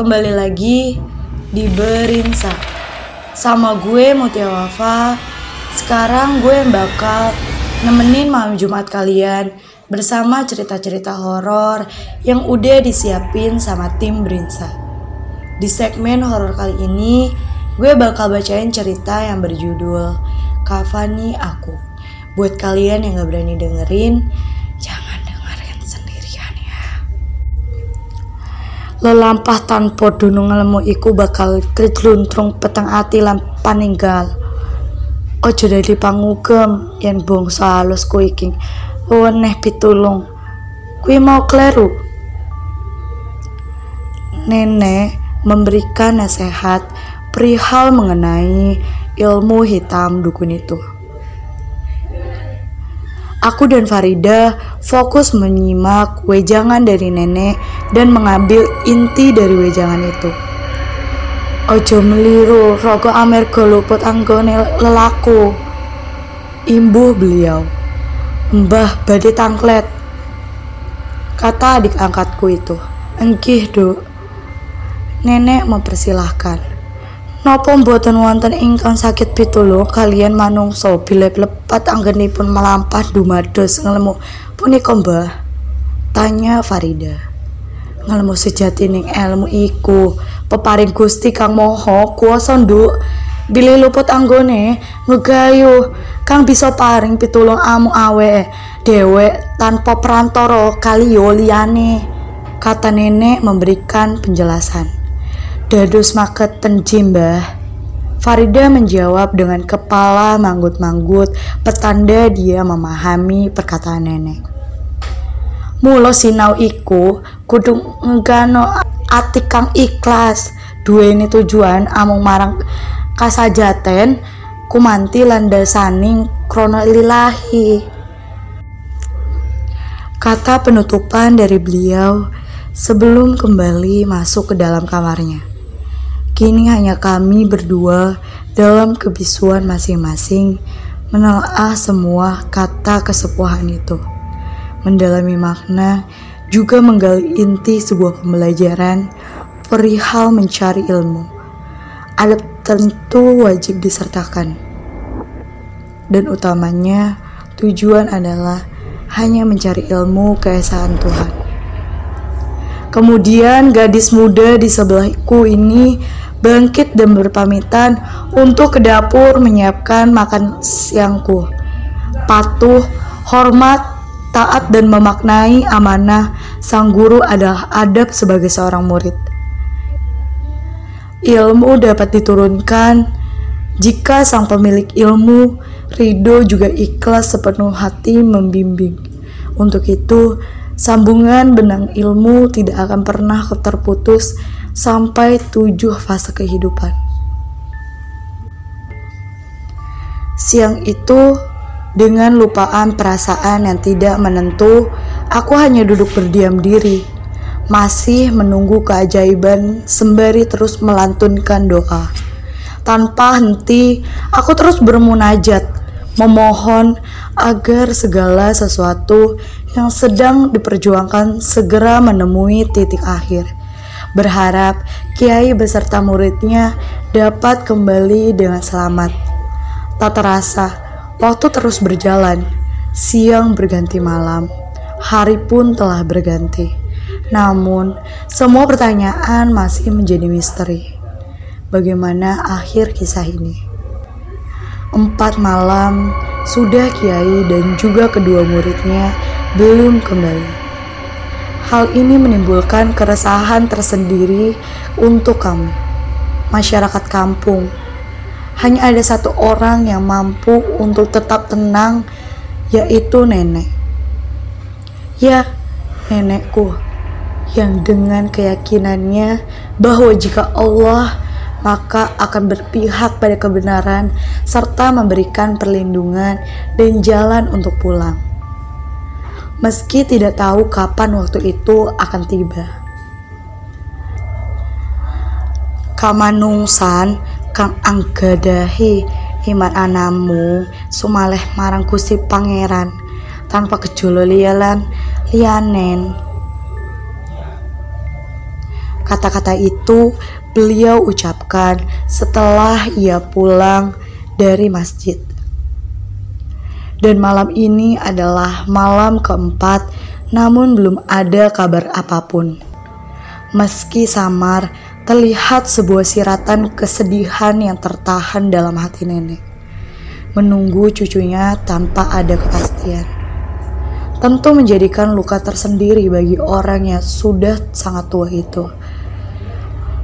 kembali lagi di Berinsa. Sama gue Mutia Wafa. Sekarang gue yang bakal nemenin malam Jumat kalian Bersama cerita-cerita horor yang udah disiapin sama tim Berinsa. Di segmen horor kali ini Gue bakal bacain cerita yang berjudul Kavani Aku. Buat kalian yang gak berani dengerin lelampah tanpa dunung ngelemu iku bakal kejluntrung peteng ati lan paninggal. Ojo dadi pangugem yen bangsa halus ku iki. Weneh pitulung. Kuwi mau kleru? Nenek memberikan nasihat perihal mengenai ilmu hitam dukun itu Aku dan Farida fokus menyimak wejangan dari nenek dan mengambil inti dari wejangan itu. Ojo meliru rogo amerga luput anggone lelaku. Imbuh beliau. Mbah badhe tangklet. Kata adik angkatku itu. Engkih, Duk. Nenek mempersilahkan. Napa mboten wonten ingkang sakit pitulung kalian manungsa bila lepat anggenipun melampah dumados ngelemu punika Mbah? Tanya Farida. Ngelemu sejatining ilmu iku peparing Gusti Kang Moho kuwasa nduk bilih luput anggone ngegayuh kang bisa paring pitulung amu awe dewek tanpa perantara kaliyo liyane kata nenek memberikan penjelasan Dados maketen Jimbah. Farida menjawab dengan kepala manggut-manggut, petanda dia memahami perkataan nenek. Mulo sinau iku kudu ngegano ati kang ikhlas, duweni tujuan amung marang kasajaten kumanti landasaning krono lillahi. Kata penutupan dari beliau sebelum kembali masuk ke dalam kamarnya. Kini hanya kami berdua dalam kebisuan masing-masing menelaah semua kata kesepuhan itu. Mendalami makna, juga menggali inti sebuah pembelajaran perihal mencari ilmu. Adab tentu wajib disertakan. Dan utamanya, tujuan adalah hanya mencari ilmu keesaan Tuhan. Kemudian gadis muda di sebelahku ini bangkit dan berpamitan untuk ke dapur menyiapkan makan siangku. Patuh, hormat, taat dan memaknai amanah sang guru adalah adab sebagai seorang murid. Ilmu dapat diturunkan jika sang pemilik ilmu ridho juga ikhlas sepenuh hati membimbing. Untuk itu, sambungan benang ilmu tidak akan pernah terputus sampai tujuh fase kehidupan. Siang itu, dengan lupaan perasaan yang tidak menentu, aku hanya duduk berdiam diri, masih menunggu keajaiban sembari terus melantunkan doa. Tanpa henti, aku terus bermunajat, memohon agar segala sesuatu yang sedang diperjuangkan segera menemui titik akhir berharap kiai beserta muridnya dapat kembali dengan selamat. Tak terasa, waktu terus berjalan, siang berganti malam, hari pun telah berganti. Namun, semua pertanyaan masih menjadi misteri. Bagaimana akhir kisah ini? Empat malam, sudah kiai dan juga kedua muridnya belum kembali. Hal ini menimbulkan keresahan tersendiri untuk kami, masyarakat kampung. Hanya ada satu orang yang mampu untuk tetap tenang, yaitu nenek. Ya, nenekku yang dengan keyakinannya bahwa jika Allah maka akan berpihak pada kebenaran serta memberikan perlindungan dan jalan untuk pulang meski tidak tahu kapan waktu itu akan tiba. Kamanungsan kang anggadahi iman anamu sumaleh marang Gusti Pangeran tanpa kejolo lialan lianen Kata-kata itu beliau ucapkan setelah ia pulang dari masjid. Dan malam ini adalah malam keempat, namun belum ada kabar apa pun. Meski samar, terlihat sebuah siratan kesedihan yang tertahan dalam hati nenek. Menunggu cucunya tanpa ada kepastian. Tentu menjadikan luka tersendiri bagi orang yang sudah sangat tua itu.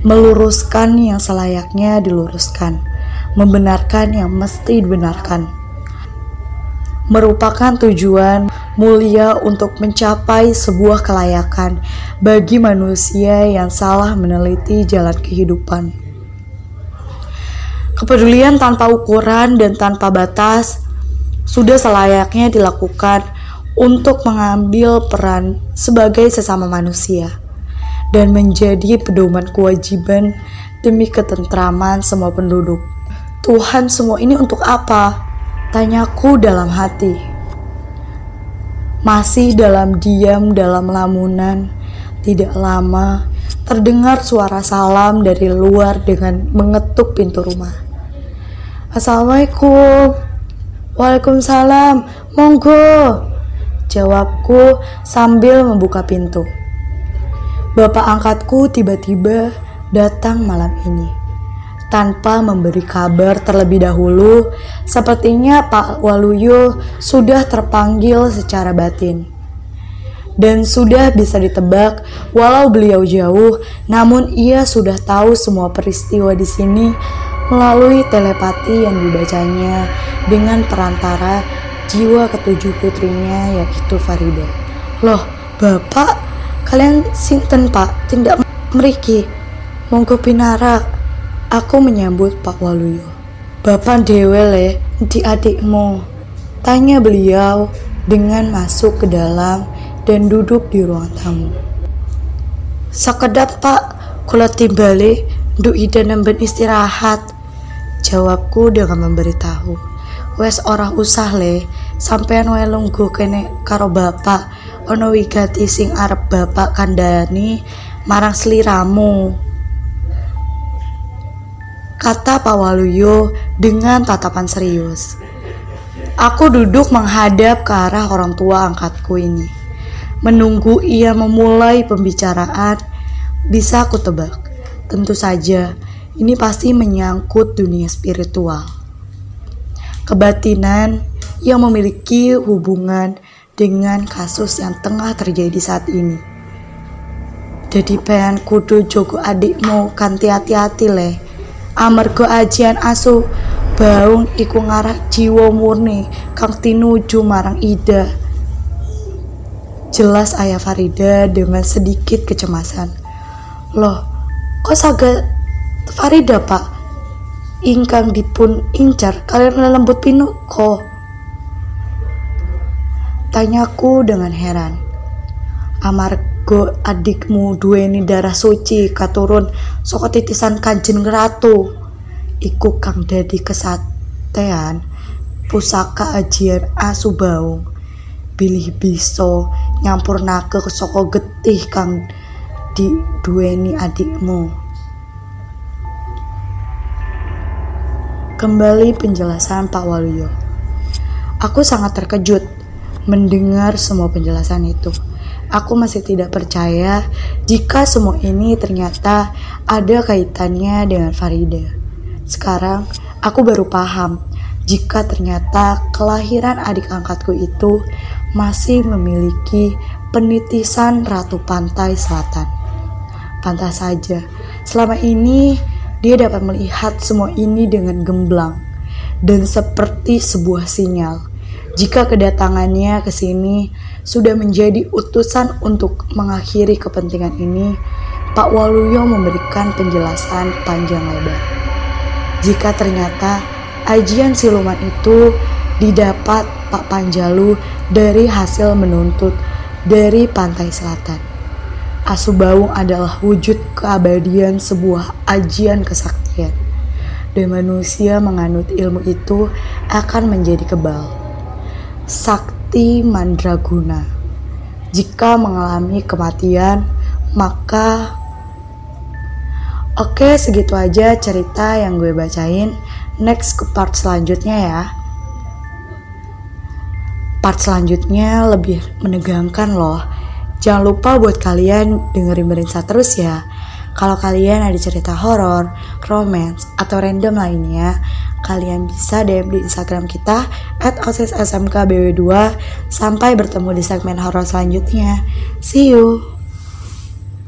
Meluruskan yang selayaknya diluruskan, membenarkan yang mesti dibenarkan. Merupakan tujuan mulia untuk mencapai sebuah kelayakan bagi manusia yang salah meneliti jalan kehidupan. Kepedulian tanpa ukuran dan tanpa batas sudah selayaknya dilakukan untuk mengambil peran sebagai sesama manusia dan menjadi pedoman kewajiban demi ketentraman semua penduduk. Tuhan, semua ini untuk apa? Tanyaku dalam hati masih dalam diam dalam lamunan. Tidak lama, terdengar suara salam dari luar dengan mengetuk pintu rumah. Assalamualaikum. Waalaikumsalam. Monggo. Jawabku sambil membuka pintu. Bapak angkatku tiba-tiba datang malam ini tanpa memberi kabar terlebih dahulu, sepertinya Pak Waluyo sudah terpanggil secara batin. Dan sudah bisa ditebak, walau beliau jauh, namun ia sudah tahu semua peristiwa di sini melalui telepati yang dibacanya dengan perantara jiwa ketujuh putrinya yaitu Farida. Loh, Bapak, kalian sinten Pak? Tidak meriki. Monggo pinara Aku menyambut Pak Waluyo. Bapak Dewele di adikmu. Tanya beliau dengan masuk ke dalam dan duduk di ruang tamu. Sekedap pak, kula timbali, nduk ida nemben istirahat. Jawabku dengan memberitahu. Wes ora usah le, sampean wae kene karo bapak. Ono wigati sing arep bapak kandani marang sliramu kata Pak Waluyo dengan tatapan serius. Aku duduk menghadap ke arah orang tua angkatku ini. Menunggu ia memulai pembicaraan, bisa aku tebak. Tentu saja, ini pasti menyangkut dunia spiritual. Kebatinan yang memiliki hubungan dengan kasus yang tengah terjadi saat ini. Jadi pengen kudu jogo adikmu kanti hati-hati leh amarga ajian asu baung iku ngarah jiwa murni kang tinuju marang Ida. Jelas ayah Farida dengan sedikit kecemasan. Loh kok saga Farida pak? Ingkang dipun incar kalian lembut kok tanyaku dengan heran Amar Go adikmu duweni darah suci katurun saka titisan Kanjeng Ratu. Iku kang dadi kesatean pusaka ajian asu baung. Bilih bisa nyampurnake saka getih kang duweni adikmu. Kembali penjelasan Pak Waluyo. Aku sangat terkejut mendengar semua penjelasan itu. Aku masih tidak percaya jika semua ini ternyata ada kaitannya dengan Farida. Sekarang aku baru paham jika ternyata kelahiran adik angkatku itu masih memiliki penitisan Ratu Pantai Selatan. Pantas saja, selama ini dia dapat melihat semua ini dengan gemblang dan seperti sebuah sinyal jika kedatangannya ke sini sudah menjadi utusan untuk mengakhiri kepentingan ini, Pak Waluyo memberikan penjelasan panjang lebar. Jika ternyata ajian siluman itu didapat Pak Panjalu dari hasil menuntut dari pantai selatan. Asubaung adalah wujud keabadian sebuah ajian kesaktian. Dan manusia menganut ilmu itu akan menjadi kebal sakti mandraguna. Jika mengalami kematian, maka Oke, segitu aja cerita yang gue bacain. Next ke part selanjutnya ya. Part selanjutnya lebih menegangkan loh. Jangan lupa buat kalian dengerin Berinsa terus ya. Kalau kalian ada cerita horor, romance, atau random lainnya, kalian bisa DM di Instagram kita at osissmkbw2. Sampai bertemu di segmen horor selanjutnya. See you!